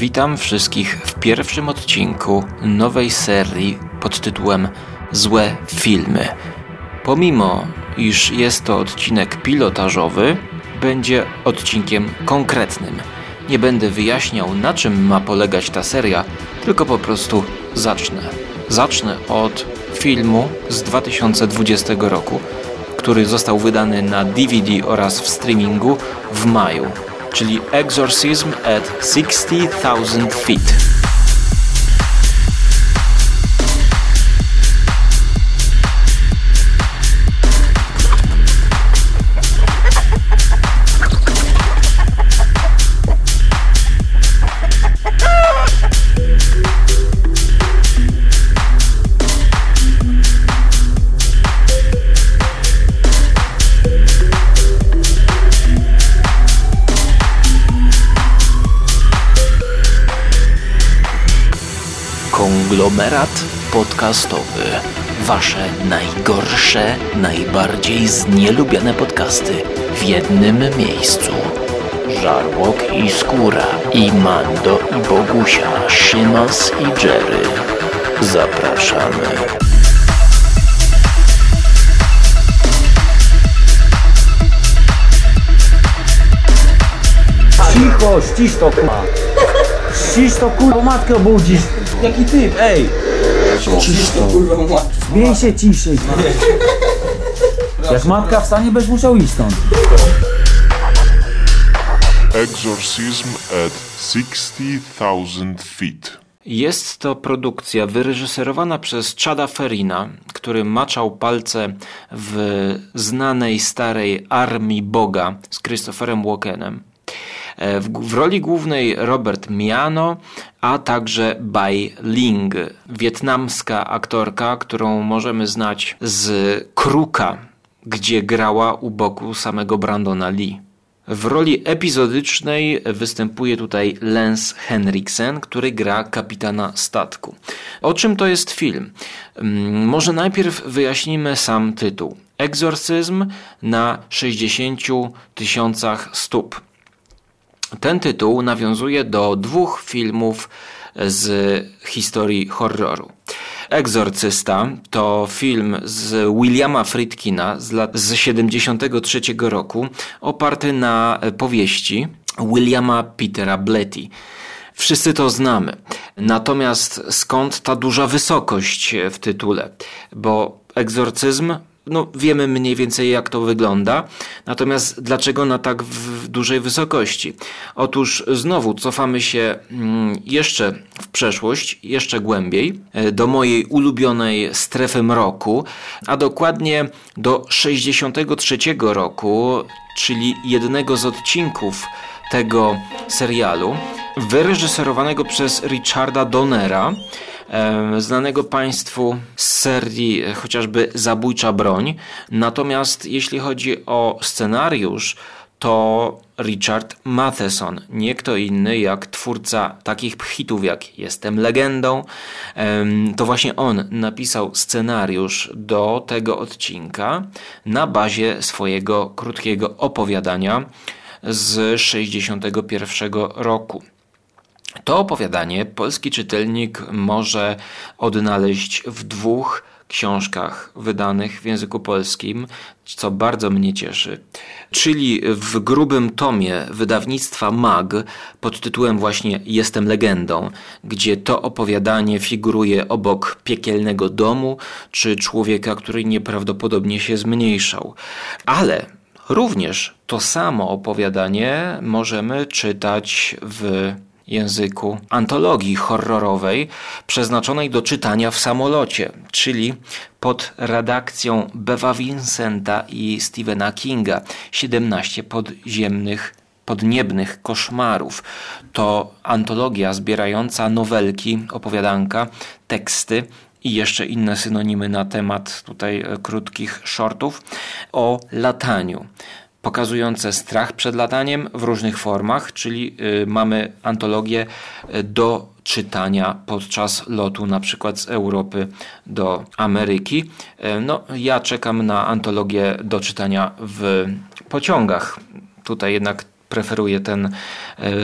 Witam wszystkich w pierwszym odcinku nowej serii pod tytułem Złe filmy. Pomimo, iż jest to odcinek pilotażowy, będzie odcinkiem konkretnym. Nie będę wyjaśniał, na czym ma polegać ta seria, tylko po prostu zacznę. Zacznę od filmu z 2020 roku, który został wydany na DVD oraz w streamingu w maju, czyli Exorcism at 60,000 Feet. Konglomerat podcastowy. Wasze najgorsze, najbardziej znielubione podcasty w jednym miejscu. Żarłok i Skóra, i Mando i Bogusia, Szymas i Jerry. Zapraszamy. Cicho, ścisz to kurwa. Ścisz to kurwa, matkę obudzisz. Jaki typ, ej. Ścisz to. Zmień się ciszej. Jak matka wstanie, będziesz musiał iść stąd. Exorcism at 60,000 feet. Jest to produkcja wyreżyserowana przez Chada Ferina, który maczał palce w znanej starej armii Boga z Christopherem Walkenem. E, W, w roli głównej Robert Miano, a także Bai Ling, wietnamska aktorka, którą możemy znać z Kruka, gdzie grała u boku samego Brandona Lee. W roli epizodycznej występuje tutaj Lance Henriksen, który gra kapitana statku. O czym to jest film? Mm, Może najpierw wyjaśnimy sam tytuł. Egzorcyzm na 60 tysiącach stóp. Ten tytuł nawiązuje do dwóch filmów z historii horroru. Egzorcysta to film z Williama Friedkina z lat z 73 roku, oparty na powieści Williama Petera Blatty. Wszyscy to znamy. Natomiast skąd ta duża wysokość w tytule? Bo egzorcyzm no, wiemy mniej więcej jak to wygląda. Natomiast dlaczego na tak dużej wysokości? Otóż znowu cofamy się mm, jeszcze w przeszłość, jeszcze głębiej, e, do mojej ulubionej strefy mroku, a dokładnie do 63 roku, czyli jednego z odcinków tego serialu, wyreżyserowanego przez Richarda Donnera, e, znanego Państwu z serii e, chociażby Zabójcza Broń. Natomiast jeśli chodzi o scenariusz, to Richard Matheson, nie kto inny jak twórca takich hitów jak Jestem legendą. To właśnie on napisał scenariusz do tego odcinka na bazie swojego krótkiego opowiadania z 61 roku. To opowiadanie polski czytelnik może odnaleźć w dwóch książkach wydanych w języku polskim, co bardzo mnie cieszy. Czyli w grubym tomie wydawnictwa MAG pod tytułem właśnie Jestem legendą, gdzie to opowiadanie figuruje obok piekielnego domu czy człowieka, który nieprawdopodobnie się zmniejszał. Ale również to samo opowiadanie możemy czytać w języku antologii horrorowej przeznaczonej do czytania w samolocie, czyli pod redakcją Bewa Vincenta i Stephena Kinga 17 podziemnych podniebnych koszmarów. To antologia zbierająca nowelki, opowiadanka, teksty i jeszcze inne synonimy na temat tutaj e, krótkich shortów o lataniu pokazujące strach przed lataniem w różnych formach, czyli y, mamy antologię y, do czytania podczas lotu na przykład z Europy do Ameryki. Y, No, ja czekam na antologię do czytania w pociągach. Tutaj jednak preferuje ten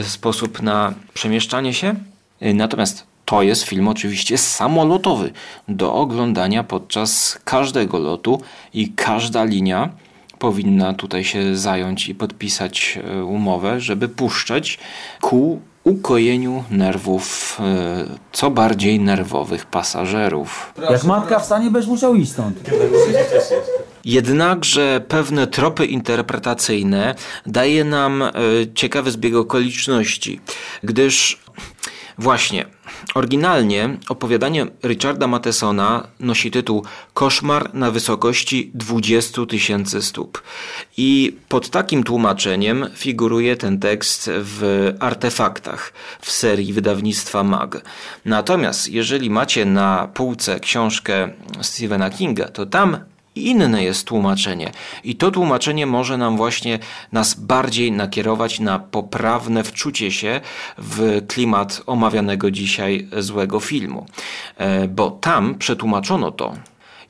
sposób na przemieszczanie się. Natomiast to jest film oczywiście samolotowy do oglądania podczas każdego lotu i każda linia powinna tutaj się zająć i podpisać e, umowę, żeby puszczać ku ukojeniu nerwów e, co bardziej nerwowych pasażerów. Jak matka wstanie, będziesz musiał iść stąd. Jednakże pewne tropy interpretacyjne daje nam e, ciekawy zbieg okoliczności, gdyż właśnie oryginalnie opowiadanie Richarda Mathesona nosi tytuł Koszmar na wysokości 20 tysięcy stóp. I pod takim tłumaczeniem figuruje ten tekst w artefaktach w serii wydawnictwa MAG. Natomiast jeżeli macie na półce książkę Stephena Kinga, to tam inne jest tłumaczenie. I to tłumaczenie może nam właśnie nas bardziej nakierować na poprawne wczucie się w klimat omawianego dzisiaj złego filmu. E, Bo tam przetłumaczono to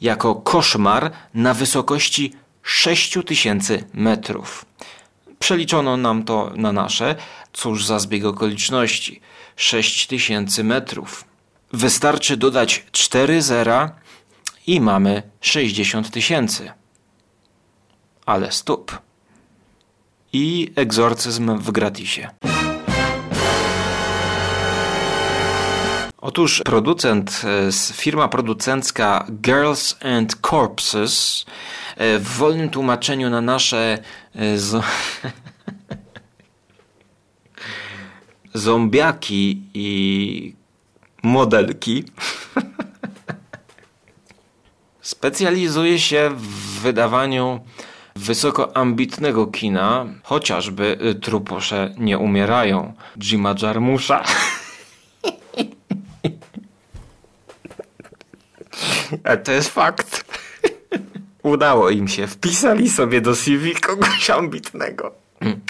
jako koszmar na wysokości 6000 metrów. Przeliczono nam to na nasze. Cóż za zbieg okoliczności. 6000 metrów. Wystarczy dodać 4 zera i mamy 60 tysięcy. Ale stóp. I egzorcyzm w gratisie. Otóż producent, e, firma producencka Girls and Corpses e, w wolnym tłumaczeniu na nasze e, zo- zombiaki i modelki Specjalizuje się w wydawaniu wysokoambitnego kina, chociażby y, truposze nie umierają. Jima Jarmusza. A to jest fakt. Udało im się. Wpisali sobie do CV kogoś ambitnego.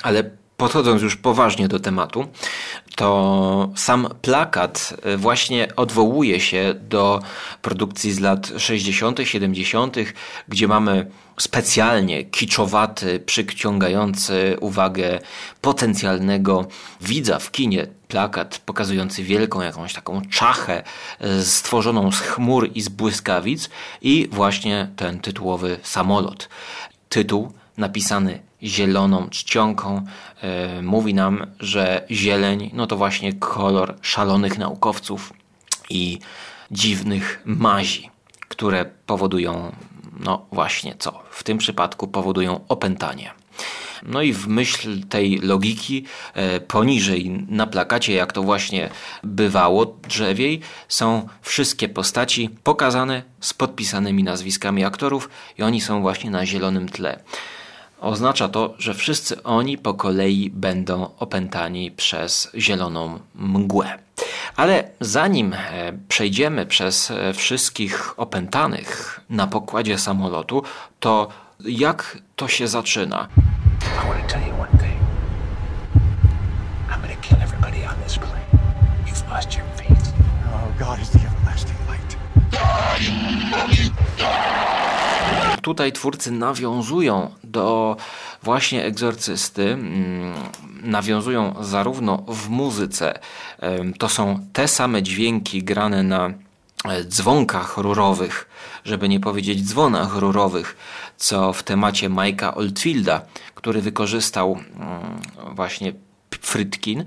Ale podchodząc już poważnie do tematu, to sam plakat y, właśnie odwołuje się do produkcji z lat 60., 70., gdzie mamy specjalnie kiczowaty, przyciągający uwagę potencjalnego widza w kinie plakat pokazujący wielką jakąś taką czachę y, stworzoną z chmur i z błyskawic i właśnie ten tytułowy samolot. Tytuł napisany zieloną czcionką e, mówi nam, że zieleń no to właśnie kolor szalonych naukowców i dziwnych mazi, które powodują no właśnie co? W tym przypadku powodują opętanie. No i w myśl tej logiki e, poniżej na plakacie, jak to właśnie bywało drzewiej, są wszystkie postaci pokazane z podpisanymi nazwiskami aktorów i oni są właśnie na zielonym tle. Oznacza to, że wszyscy oni po kolei będą opętani przez zieloną mgłę. Ale zanim e, przejdziemy przez e, wszystkich opętanych na pokładzie samolotu, to jak to się zaczyna? Oh, God is the everlasting light. Tutaj twórcy nawiązują do właśnie egzorcysty, mm, nawiązują zarówno w muzyce, to są te same dźwięki grane na e, dzwonkach rurowych, żeby nie powiedzieć dzwonach rurowych, co w temacie Majka Oldfielda, który wykorzystał mm, właśnie Frytkin,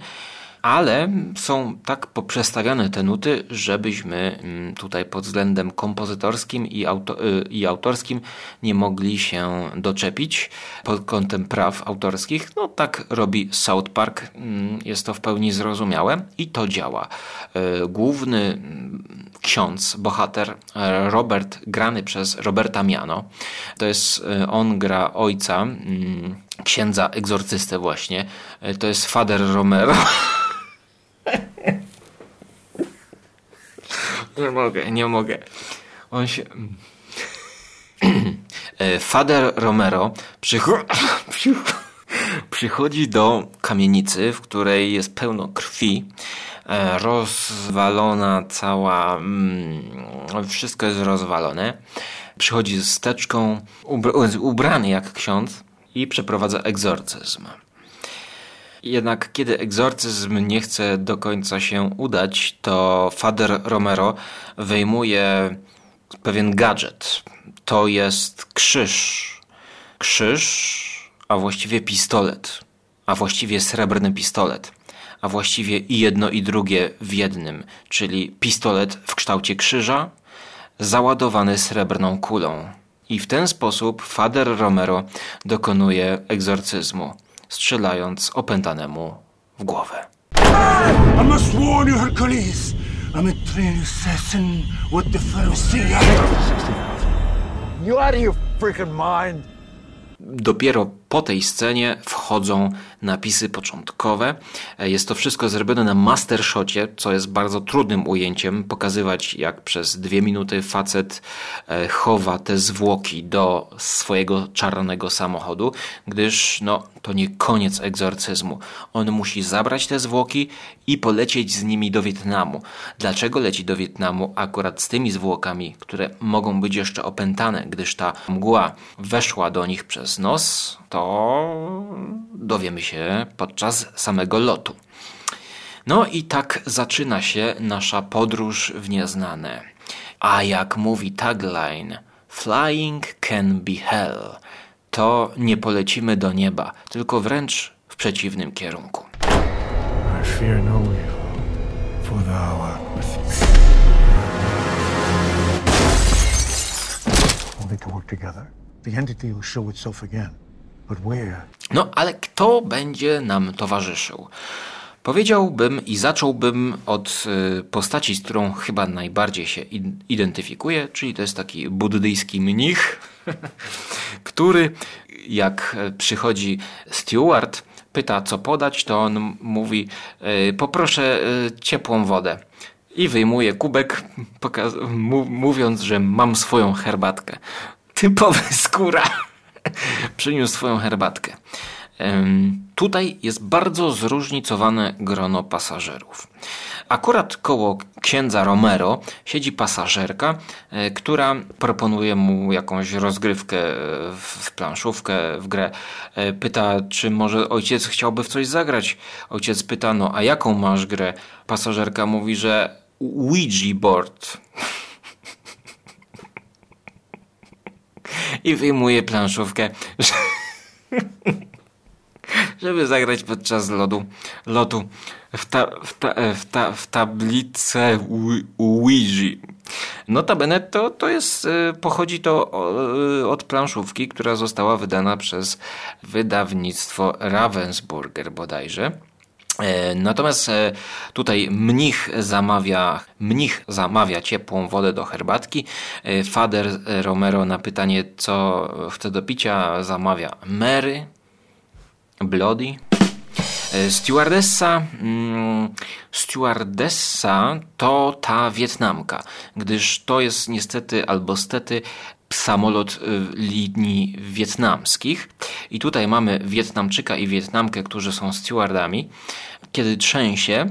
ale są tak poprzestawiane te nuty, żebyśmy mm, tutaj pod względem kompozytorskim i, auto, y, i autorskim nie mogli się doczepić pod kątem praw autorskich. No tak robi South Park, mm, jest to w pełni zrozumiałe i to działa. Y, Główny mm, ksiądz, bohater e, Robert, grany przez Roberta Miano, to jest, e, on gra ojca księdza egzorcystę właśnie, to jest Fader Romero. Nie mogę, nie mogę. On się. E, Fader Romero przycho... przycho- przychodzi do kamienicy, w której jest pełno krwi. e, Rozwalona cała. mm, Wszystko jest rozwalone. Przychodzi z teczką, ubra- ubrany jak ksiądz i przeprowadza egzorcyzm. Jednak kiedy egzorcyzm nie chce do końca się udać, to Fader Romero wyjmuje pewien gadżet. To jest krzyż. Krzyż, a właściwie pistolet. A właściwie srebrny pistolet. A właściwie i jedno i drugie w jednym, czyli pistolet w kształcie krzyża, załadowany srebrną kulą. I w ten sposób Fader Romero dokonuje egzorcyzmu, strzelając opętanemu w głowę. I must warn you, Hercules. I'm a trained assassin with the Pharisee. You out of your freaking mind? Dopiero po tej scenie wchodzą napisy początkowe. Jest to wszystko zrobione na mastershocie, co jest bardzo trudnym ujęciem. Pokazywać, jak przez dwie minuty facet e, chowa te zwłoki do swojego czarnego samochodu, gdyż no, to nie koniec egzorcyzmu. On musi zabrać te zwłoki i polecieć z nimi do Wietnamu. Dlaczego leci do Wietnamu akurat z tymi zwłokami, które mogą być jeszcze opętane, gdyż ta mgła weszła do nich przez nos, to dowiemy się podczas samego lotu. No i tak zaczyna się nasza podróż w nieznane. A jak mówi tagline, flying can be hell, to nie polecimy do nieba, tylko wręcz w przeciwnym kierunku. I fear no evil, for thou art with me. Only to work together. The entity will show itself again. No, ale kto będzie nam towarzyszył? Powiedziałbym i zacząłbym od y, postaci, z którą chyba najbardziej się identyfikuję, czyli to jest taki buddyjski mnich, który jak e, przychodzi steward, pyta co podać, to on mówi y, poproszę y, ciepłą wodę. I wyjmuje kubek, mówiąc, że mam swoją herbatkę. Typowy skóra. Przyniósł swoją herbatkę. Tutaj jest bardzo zróżnicowane grono pasażerów. Akurat koło księdza Romero siedzi pasażerka, e, która proponuje mu jakąś rozgrywkę w w planszówkę, w grę. E, Pyta, czy może ojciec chciałby w coś zagrać. Ojciec pyta, no a jaką masz grę? Pasażerka mówi, że Ouija board. I wyjmuje planszówkę, żeby zagrać podczas lodu, lotu w, ta, w, ta, w, ta, w tablicę Ui- Ouija. Notabene to, to jest, e, pochodzi to o- od planszówki, która została wydana przez wydawnictwo Ravensburger bodajże. E, Natomiast e, tutaj mnich zamawia, mnich zamawia ciepłą wodę do herbatki. E, Fader Romero na pytanie, co chce do picia, zamawia Mary, Bloody. Stewardessa, mm, stewardessa to ta Wietnamka, gdyż to jest niestety albo stety samolot linii wietnamskich. I tutaj mamy Wietnamczyka i Wietnamkę, którzy są stewardami. Kiedy trzęsie,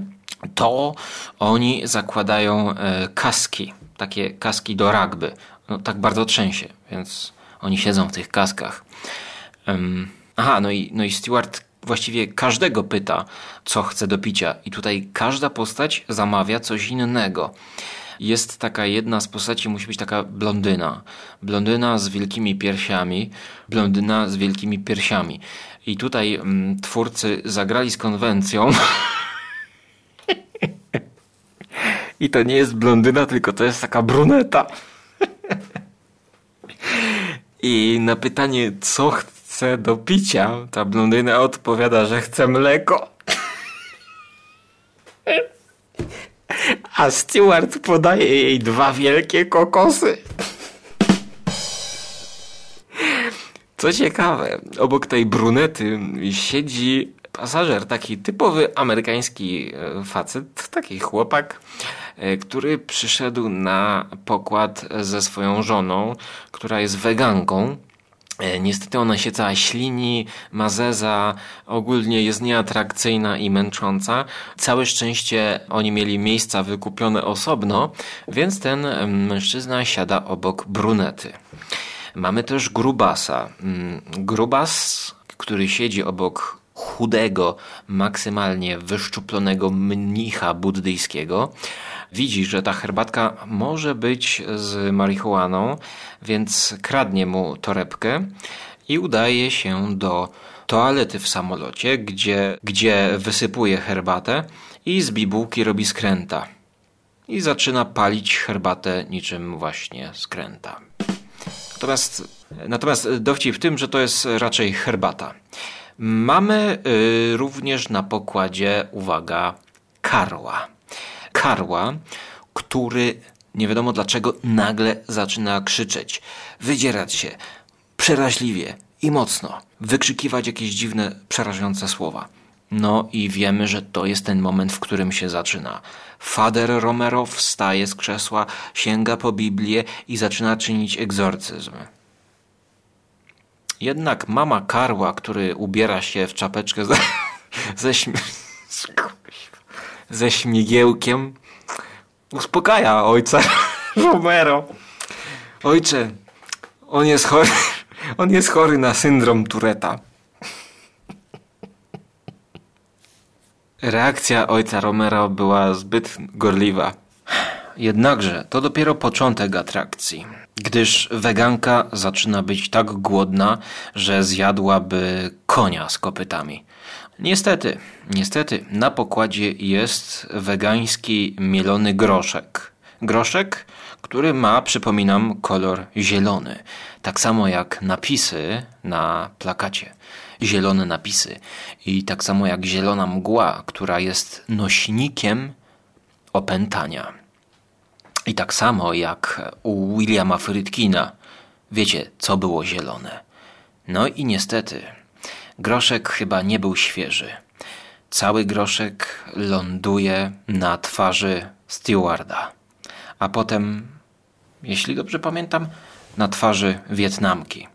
to oni zakładają e, kaski, takie kaski do rugby. No, tak bardzo trzęsie, więc oni siedzą w tych kaskach. Aha, no i, no i steward właściwie każdego pyta, co chce do picia. I tutaj każda postać zamawia coś innego. Jest taka jedna z postaci, musi być taka blondyna. Blondyna z wielkimi piersiami, blondyna z wielkimi piersiami. I tutaj mm, twórcy zagrali z konwencją. I to nie jest blondyna, tylko to jest taka bruneta. I na pytanie, co chce do picia, ta blondyna odpowiada, że chce mleko. A steward podaje jej dwa wielkie kokosy. Co ciekawe, obok tej brunety siedzi pasażer, taki typowy amerykański e, facet, taki chłopak, e, który przyszedł na pokład ze swoją żoną, która jest weganką. E, Niestety ona się cała ślini, ma zeza, ogólnie jest nieatrakcyjna i męcząca. Całe szczęście oni mieli miejsca wykupione osobno, więc ten mężczyzna siada obok brunety. Mamy też grubasa. Mm, Grubas, który siedzi obok chudego, maksymalnie wyszczuplonego mnicha buddyjskiego. Widzi, że ta herbatka może być z marihuaną, więc kradnie mu torebkę i udaje się do toalety w samolocie, gdzie, gdzie wysypuje herbatę i z bibułki robi skręta. I zaczyna palić herbatę niczym właśnie skręta. Natomiast, natomiast dowcip w tym, że to jest raczej herbata. Mamy y, również na pokładzie, uwaga, karła. Karła, który nie wiadomo dlaczego nagle zaczyna krzyczeć, wydzierać się przeraźliwie i mocno, wykrzykiwać jakieś dziwne, przerażające słowa. No i wiemy, że to jest ten moment, w którym się zaczyna. Fader Romero wstaje z krzesła, sięga po Biblię i zaczyna czynić egzorcyzm. Jednak mama Karła, który ubiera się w czapeczkę ze, ze, ze śmigiełkiem, uspokaja ojca Romero. Ojcze, on jest chory, on jest chory na syndrom Tureta. Reakcja ojca Romero była zbyt gorliwa. Jednakże to dopiero początek atrakcji, gdyż weganka zaczyna być tak głodna, że zjadłaby konia z kopytami. Niestety, niestety na pokładzie jest wegański mielony groszek. Groszek, który ma, przypominam, kolor zielony. Tak samo jak napisy na plakacie. Zielone napisy. I tak samo jak zielona mgła, która jest nośnikiem opętania. I tak samo jak u Williama Friedkina. Wiecie, co było zielone. No i niestety, groszek chyba nie był świeży. Cały groszek ląduje na twarzy stewarda, a potem, jeśli dobrze pamiętam, na twarzy Wietnamki,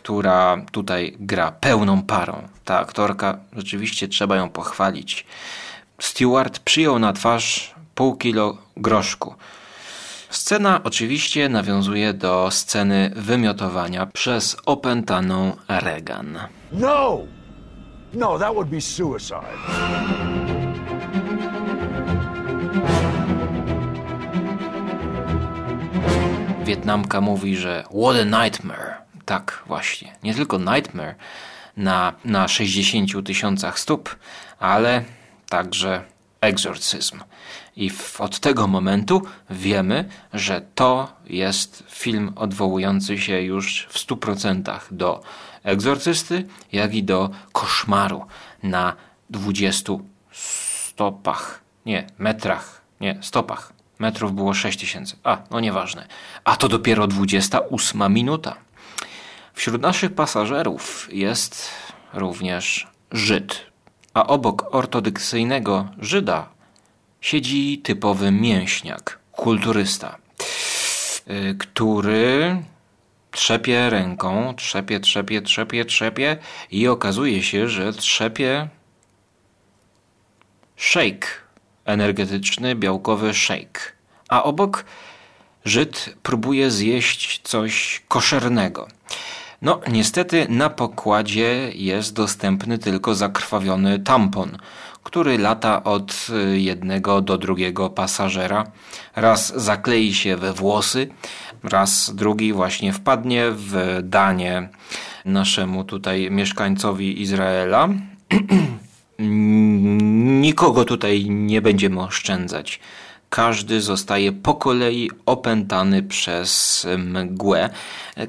która tutaj gra pełną parą. Ta aktorka, rzeczywiście trzeba ją pochwalić. Steward przyjął na twarz pół kilo groszku. Scena oczywiście nawiązuje do sceny wymiotowania przez opętaną Regan. No! No, that would be suicide. Wietnamka mówi, że what a nightmare. Tak, właśnie. Nie tylko nightmare na, na 60 tysiącach stóp, ale także egzorcyzm. I w, od tego momentu wiemy, że to jest film odwołujący się już w 100% do egzorcysty, jak i do koszmaru na 20 stopach. Nie, metrach. Nie, stopach. Metrów było 6000. A, no nieważne. A to dopiero 28 minuta. Wśród naszych pasażerów jest również Żyd. A obok ortodoksyjnego Żyda siedzi typowy mięśniak, kulturysta, y, który trzepie ręką, trzepie, trzepie, trzepie, trzepie i okazuje się, że trzepie shake, energetyczny, białkowy shake. A obok Żyd próbuje zjeść coś koszernego. No, niestety na pokładzie jest dostępny tylko zakrwawiony tampon, który lata od jednego do drugiego pasażera. Raz zaklei się we włosy, raz drugi właśnie wpadnie w danie naszemu tutaj mieszkańcowi Izraela. Nikogo tutaj nie będziemy oszczędzać. Każdy zostaje po kolei opętany przez mgłę,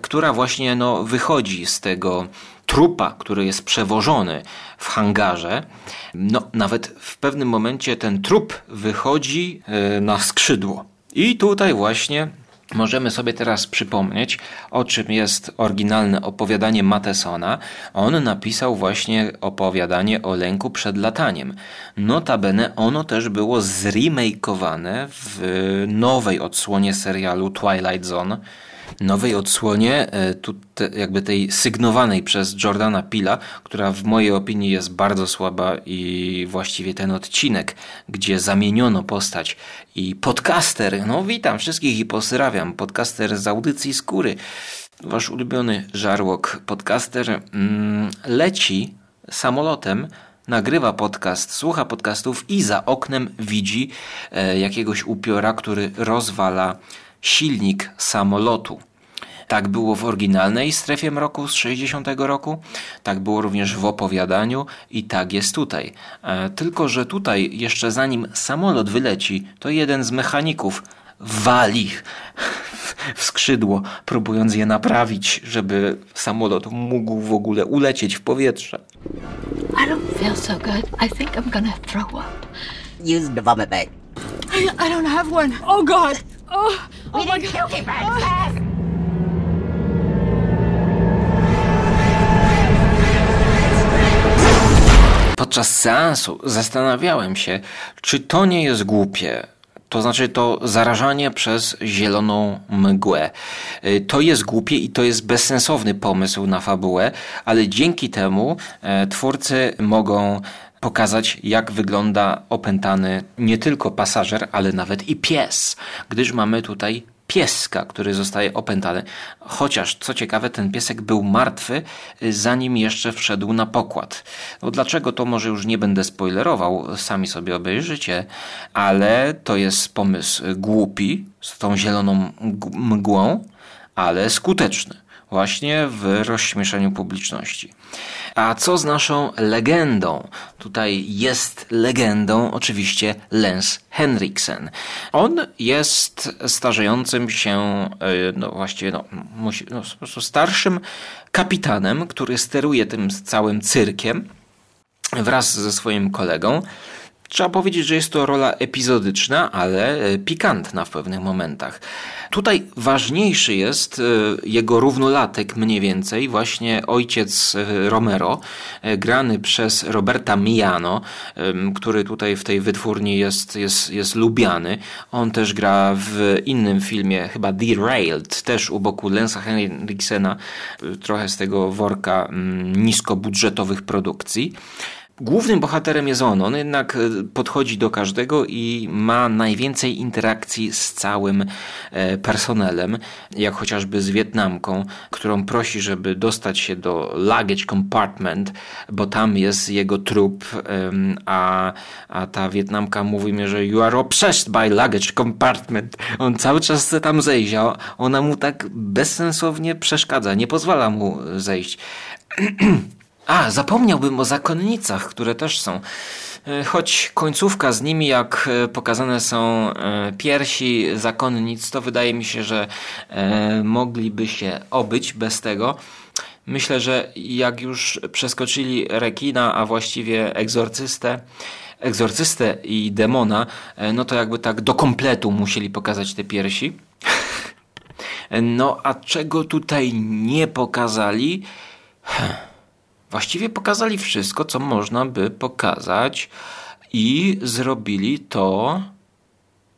która właśnie no, wychodzi z tego trupa, który jest przewożony w hangarze. No, nawet w pewnym momencie ten trup wychodzi e, na skrzydło. I tutaj właśnie Możemy sobie teraz przypomnieć, o czym jest oryginalne opowiadanie Matesona. On napisał właśnie opowiadanie o lęku przed lataniem. Notabene ono też było zremakeowane w nowej odsłonie serialu Twilight Zone nowej odsłonie, e, tu te, jakby tej sygnowanej przez Jordana Pila, która w mojej opinii jest bardzo słaba i właściwie ten odcinek, gdzie zamieniono postać i podcaster, no witam wszystkich i pozdrawiam, podcaster z audycji Skóry, wasz ulubiony żarłok podcaster mm, leci samolotem, nagrywa podcast, słucha podcastów i za oknem widzi e, jakiegoś upiora, który rozwala silnik samolotu. Tak było w oryginalnej strefie mroku z 60 roku, tak było również w opowiadaniu i tak jest tutaj. E, tylko, że tutaj jeszcze zanim samolot wyleci, to jeden z mechaników wali w skrzydło, próbując je naprawić, żeby samolot mógł w ogóle ulecieć w powietrze. I don't feel so good. I think I'm gonna throw up. Use the vomit bag. I, I don't have one. Oh God. Oh, oh my God. Podczas seansu zastanawiałem się, czy to nie jest głupie. To znaczy to zarażanie przez zieloną mgłę. Y, To jest głupie i to jest bezsensowny pomysł na fabułę, ale dzięki temu e, twórcy mogą pokazać, jak wygląda opętany nie tylko pasażer, ale nawet i pies, gdyż mamy tutaj pieska, który zostaje opętany. Chociaż, co ciekawe, ten piesek był martwy, y, zanim jeszcze wszedł na pokład. No dlaczego to może już nie będę spoilerował, sami sobie obejrzycie, ale to jest pomysł głupi, z tą zieloną mgłą, ale skuteczny. Właśnie w rozśmieszeniu publiczności. A co z naszą legendą? Tutaj jest legendą oczywiście Lance Henriksen. On jest starzejącym się, e, no właściwie no, musi, no, po prostu starszym kapitanem, który steruje tym całym cyrkiem wraz ze swoim kolegą. Trzeba powiedzieć, że jest to rola epizodyczna, ale e, pikantna w pewnych momentach. Tutaj ważniejszy jest e, jego równolatek mniej więcej, właśnie ojciec e, Romero, grany przez Roberta Miano, który tutaj w tej wytwórni jest, jest, jest lubiany. On też gra w innym filmie, chyba Derailed, też u boku Lensa Henriksena, trochę z tego worka mm, niskobudżetowych produkcji. Głównym bohaterem jest on, on jednak e, podchodzi do każdego i ma najwięcej interakcji z całym e, personelem, jak chociażby z Wietnamką, którą prosi, żeby dostać się do luggage compartment, bo tam jest jego trup, a, a ta Wietnamka mówi mi, że you are obsessed by luggage compartment. On cały czas chce tam zejść, a ona mu tak bezsensownie przeszkadza, nie pozwala mu zejść. A, zapomniałbym o zakonnicach, które też są. E, Choć końcówka z nimi, jak e, pokazane są e, piersi zakonnic, to wydaje mi się, że mogliby się obyć bez tego. Myślę, że jak już przeskoczyli rekina, a właściwie egzorcystę, egzorcystę i demona, no to jakby tak do kompletu musieli pokazać te piersi. No, a czego tutaj nie pokazali? Właściwie pokazali wszystko, co można by pokazać i zrobili to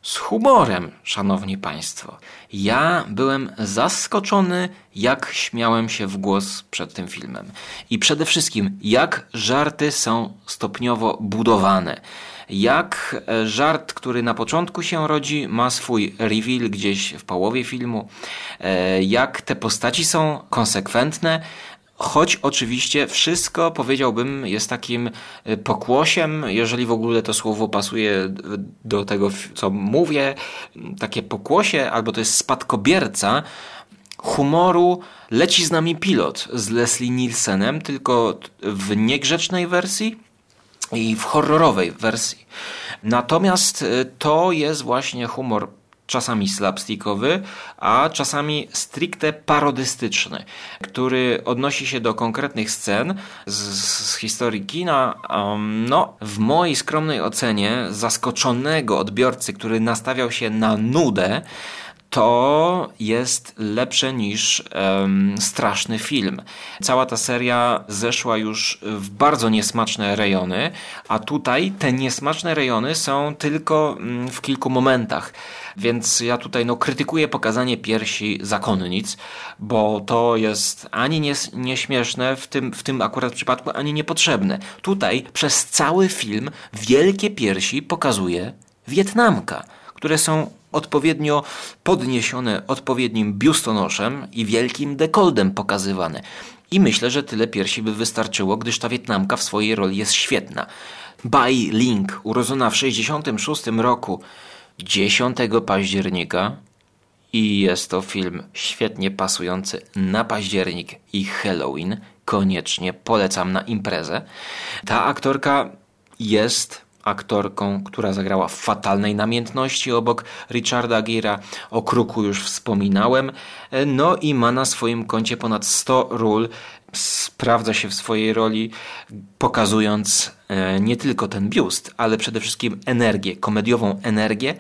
z humorem, szanowni państwo. Ja byłem zaskoczony, jak śmiałem się w głos przed tym filmem. I przede wszystkim, jak żarty są stopniowo budowane. Jak e, żart, który na początku się rodzi, ma swój reveal gdzieś w połowie filmu. E, Jak te postaci są konsekwentne, Choć oczywiście wszystko, powiedziałbym, jest takim y, pokłosiem, jeżeli w ogóle to słowo pasuje do tego, co mówię, takie pokłosie, albo to jest spadkobierca humoru Leci z nami pilot z Leslie Nielsenem, tylko w niegrzecznej wersji i w horrorowej wersji. Natomiast y, to jest właśnie humor czasami slapstickowy, a czasami stricte parodystyczny, który odnosi się do konkretnych scen z, z historii kina. Um, no, w mojej skromnej ocenie zaskoczonego odbiorcy, który nastawiał się na nudę, to jest lepsze niż em, straszny film. Cała ta seria zeszła już w bardzo niesmaczne rejony, a tutaj te niesmaczne rejony są tylko mm, w kilku momentach. Więc ja tutaj no, krytykuję pokazanie piersi zakonnic, bo to jest ani nies- nieśmieszne w tym, w tym akurat przypadku, ani niepotrzebne. Tutaj przez cały film wielkie piersi pokazuje Wietnamka, które są odpowiednio podniesione odpowiednim biustonoszem i wielkim dekoldem pokazywane. I myślę, że tyle piersi by wystarczyło, gdyż ta Wietnamka w swojej roli jest świetna. Bai Ling, urodzona w 66 roku, 10 października i jest to film świetnie pasujący na październik i Halloween. Koniecznie polecam na imprezę. Ta aktorka jest aktorką, która zagrała w fatalnej namiętności obok Richarda Gira. O Kruku już wspominałem. No i ma na swoim koncie ponad 100 ról. Sprawdza się w swojej roli, pokazując e, nie tylko ten biust, ale przede wszystkim energię, komediową energię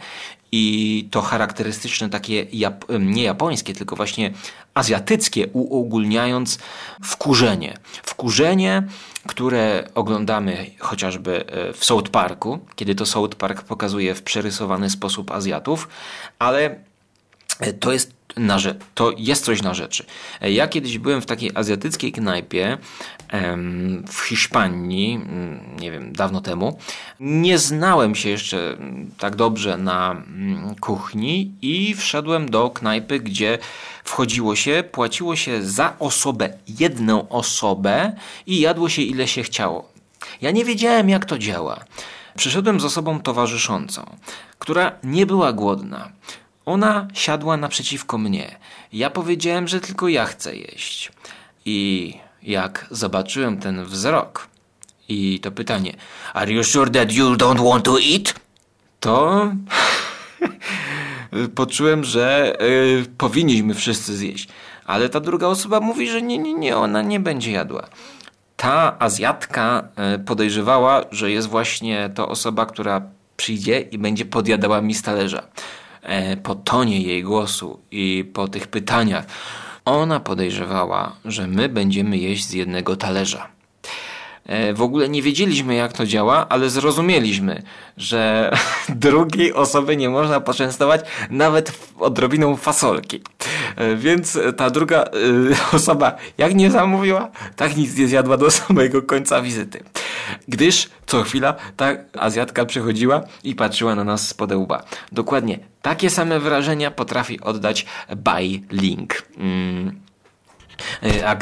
i to charakterystyczne takie Jap nie japońskie, tylko właśnie azjatyckie, uogólniając wkurzenie. Wkurzenie, które oglądamy chociażby e, w South Parku, kiedy to South Park pokazuje w przerysowany sposób Azjatów, ale e, to jest na rzecz, to jest coś na rzeczy. Ja kiedyś byłem w takiej azjatyckiej knajpie w Hiszpanii, mm, nie wiem, dawno temu. Nie znałem się jeszcze tak dobrze na mm, kuchni i wszedłem do knajpy, gdzie wchodziło się, płaciło się za osobę, jedną osobę i jadło się ile się chciało. Ja nie wiedziałem, jak to działa. Przyszedłem z osobą towarzyszącą, która nie była głodna. Ona siadła naprzeciwko mnie. Ja powiedziałem, że tylko ja chcę jeść. I jak zobaczyłem ten wzrok i to pytanie Are you sure that you don't want to eat? To poczułem, że y, powinniśmy wszyscy zjeść. Ale ta druga osoba mówi, że nie, nie, nie, ona nie będzie jadła. Ta Azjatka y, podejrzewała, że jest właśnie to osoba, która przyjdzie i będzie podjadała mi z talerza. E, po tonie jej głosu i po tych pytaniach, ona podejrzewała, że my będziemy jeść z jednego talerza. E, w ogóle nie wiedzieliśmy, jak to działa, ale zrozumieliśmy, że drugiej osoby nie można poczęstować nawet odrobiną fasolki. E, więc ta druga osoba, jak nie zamówiła, tak nic nie zjadła do samego końca wizyty gdyż co chwila ta Azjatka przychodziła i patrzyła na nas z podełba. Dokładnie takie same wrażenia potrafi oddać Bai. Mm. E, a,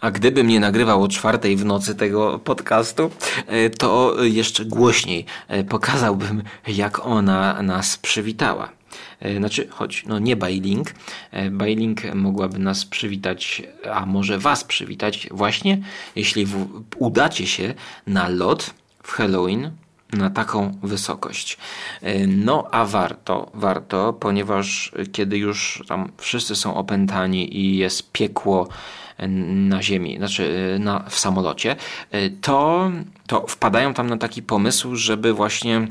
a gdybym nie nagrywał o czwartej w nocy tego podcastu, e, to jeszcze głośniej e, pokazałbym, jak ona nas przywitała. Znaczy, choć no nie Bailing. Bailing mogłaby nas przywitać, a może Was przywitać właśnie, jeśli w, udacie się na lot w Halloween na taką wysokość. No a warto, warto, ponieważ kiedy już tam wszyscy są opętani i jest piekło na ziemi, znaczy na, w samolocie, to, to wpadają tam na taki pomysł, żeby właśnie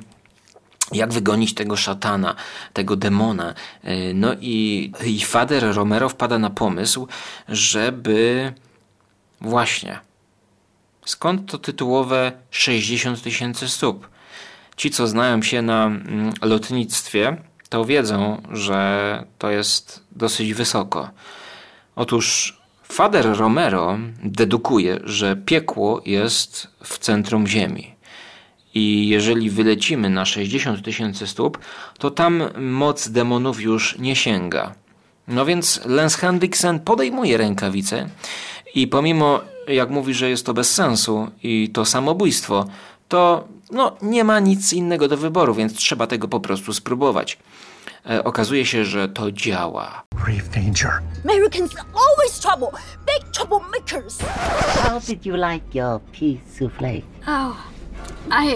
jak wygonić tego szatana, tego demona. E, no i, i Fader Romero wpada na pomysł, żeby właśnie skąd to tytułowe 60 tysięcy stóp. Ci, co znają się na mm, lotnictwie, to wiedzą, że to jest dosyć wysoko. Otóż Fader Romero dedukuje, że piekło jest w centrum Ziemi i jeżeli wylecimy na 60 tysięcy stóp, to tam moc demonów już nie sięga. No więc Lance Hendrickson podejmuje rękawice i pomimo, jak mówi, że jest to bez sensu i to samobójstwo, to no, nie ma nic innego do wyboru, więc trzeba tego po prostu spróbować. E, okazuje się, że to działa. Grave danger. Americans always trouble. Big troublemakers. How did you like your pea souffle? Oh, I.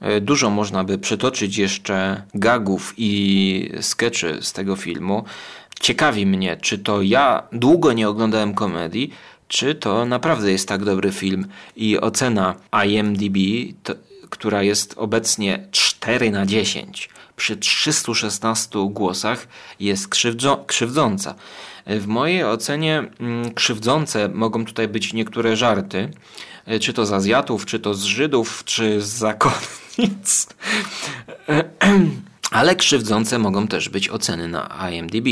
E, Dużo można by przytoczyć jeszcze gagów i skeczy z tego filmu. Ciekawi mnie, czy to ja długo nie oglądałem komedii, czy to naprawdę jest tak dobry film. I ocena IMDb, to, która jest obecnie 4 na 10 przy 316 głosach, jest krzywdzo, krzywdząca. W mojej ocenie mm, krzywdzące mogą tutaj być niektóre żarty, e, czy to z Azjatów, czy to z Żydów, czy z zakonnic. Ale krzywdzące mogą też być oceny na IMDb,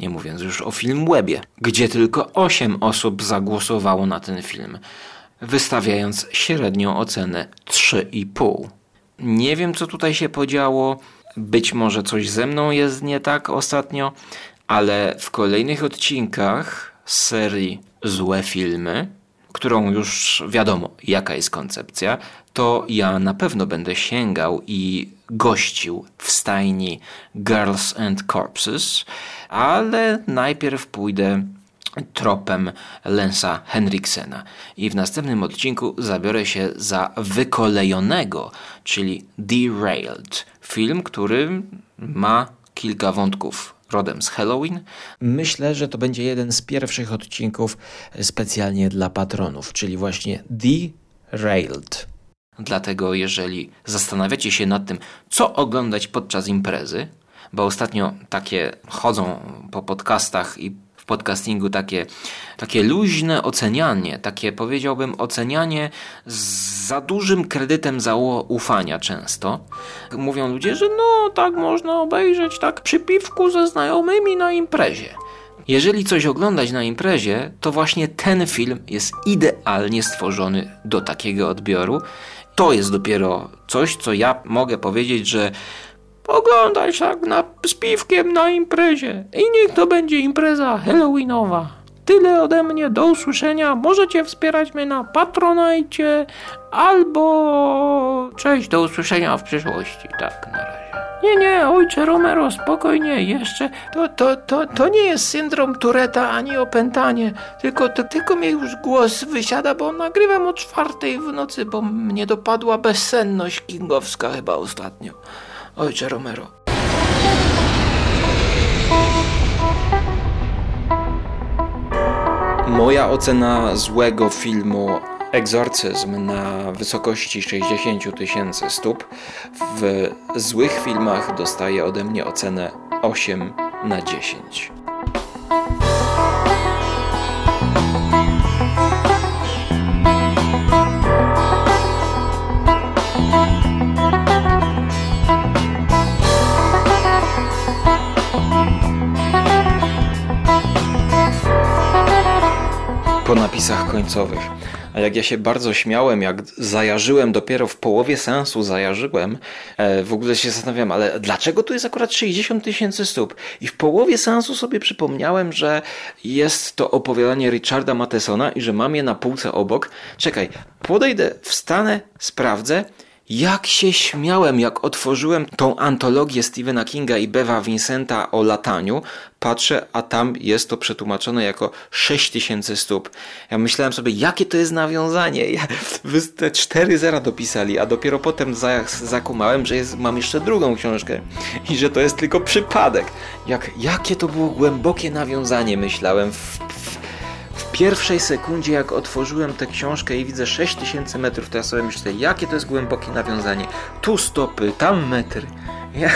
nie mówiąc już o Filmwebie, gdzie tylko 8 osób zagłosowało na ten film, wystawiając średnią ocenę 3,5. Nie wiem, co tutaj się podziało. Być może coś ze mną jest nie tak ostatnio, ale w kolejnych odcinkach serii złe filmy, którą już wiadomo, jaka jest koncepcja, to ja na pewno będę sięgał i gościł w stajni Girls and Corpses, ale najpierw pójdę tropem Lensa Henriksena. I w następnym odcinku zabiorę się za wykolejonego, czyli Derailed. Film, który ma kilka wątków rodem z Halloween. Myślę, że to będzie jeden z pierwszych odcinków specjalnie dla patronów, czyli właśnie Derailed. Dlatego, jeżeli zastanawiacie się nad tym, co oglądać podczas imprezy, bo ostatnio takie chodzą po podcastach i podcastingu takie, takie luźne ocenianie, takie powiedziałbym ocenianie z za dużym kredytem zaufania często. Mówią ludzie, że no tak można obejrzeć tak przy piwku ze znajomymi na imprezie. Jeżeli coś oglądać na imprezie, to właśnie ten film jest idealnie stworzony do takiego odbioru. To jest dopiero coś, co ja mogę powiedzieć, że oglądać tak na, z piwkiem na imprezie. I niech to będzie impreza halloweenowa. Tyle ode mnie, do usłyszenia. Możecie wspierać mnie na Patronajcie albo... Cześć, do usłyszenia w przyszłości. Tak, na razie. Nie, nie, ojcze Romero, spokojnie, jeszcze. To, to, to, to nie jest syndrom Tureta ani opętanie, tylko, to, tylko mnie już głos wysiada, bo nagrywam o czwartej w nocy, bo mnie dopadła bezsenność kingowska chyba ostatnio. Ojcze Romero. Moja ocena złego filmu Egzorcyzm na wysokości 60 tysięcy stóp w złych filmach dostaje ode mnie ocenę 8 na 10. po napisach końcowych. A jak ja się bardzo śmiałem, jak zajarzyłem dopiero w połowie sensu, zajarzyłem, e, w ogóle się zastanawiam, ale dlaczego tu jest akurat 60 tysięcy stóp? I w połowie sensu sobie przypomniałem, że jest to opowiadanie Richarda Mathesona i że mam je na półce obok. Czekaj, podejdę, wstanę, sprawdzę. Jak się śmiałem, jak otworzyłem tą antologię Stephena Kinga i Bewa Vincenta o lataniu, patrzę, a tam jest to przetłumaczone jako 6000 stóp. Ja myślałem sobie, jakie to jest nawiązanie. Ja, wy te cztery zera dopisali, a dopiero potem za, zakumałem, że jest, mam jeszcze drugą książkę i że to jest tylko przypadek. Jak, jakie to było głębokie nawiązanie, myślałem w w pierwszej sekundzie, jak otworzyłem tę książkę i widzę 6000 metrów, to ja sobie myślę, jakie to jest głębokie nawiązanie. Tu stopy, tam metry. Ja...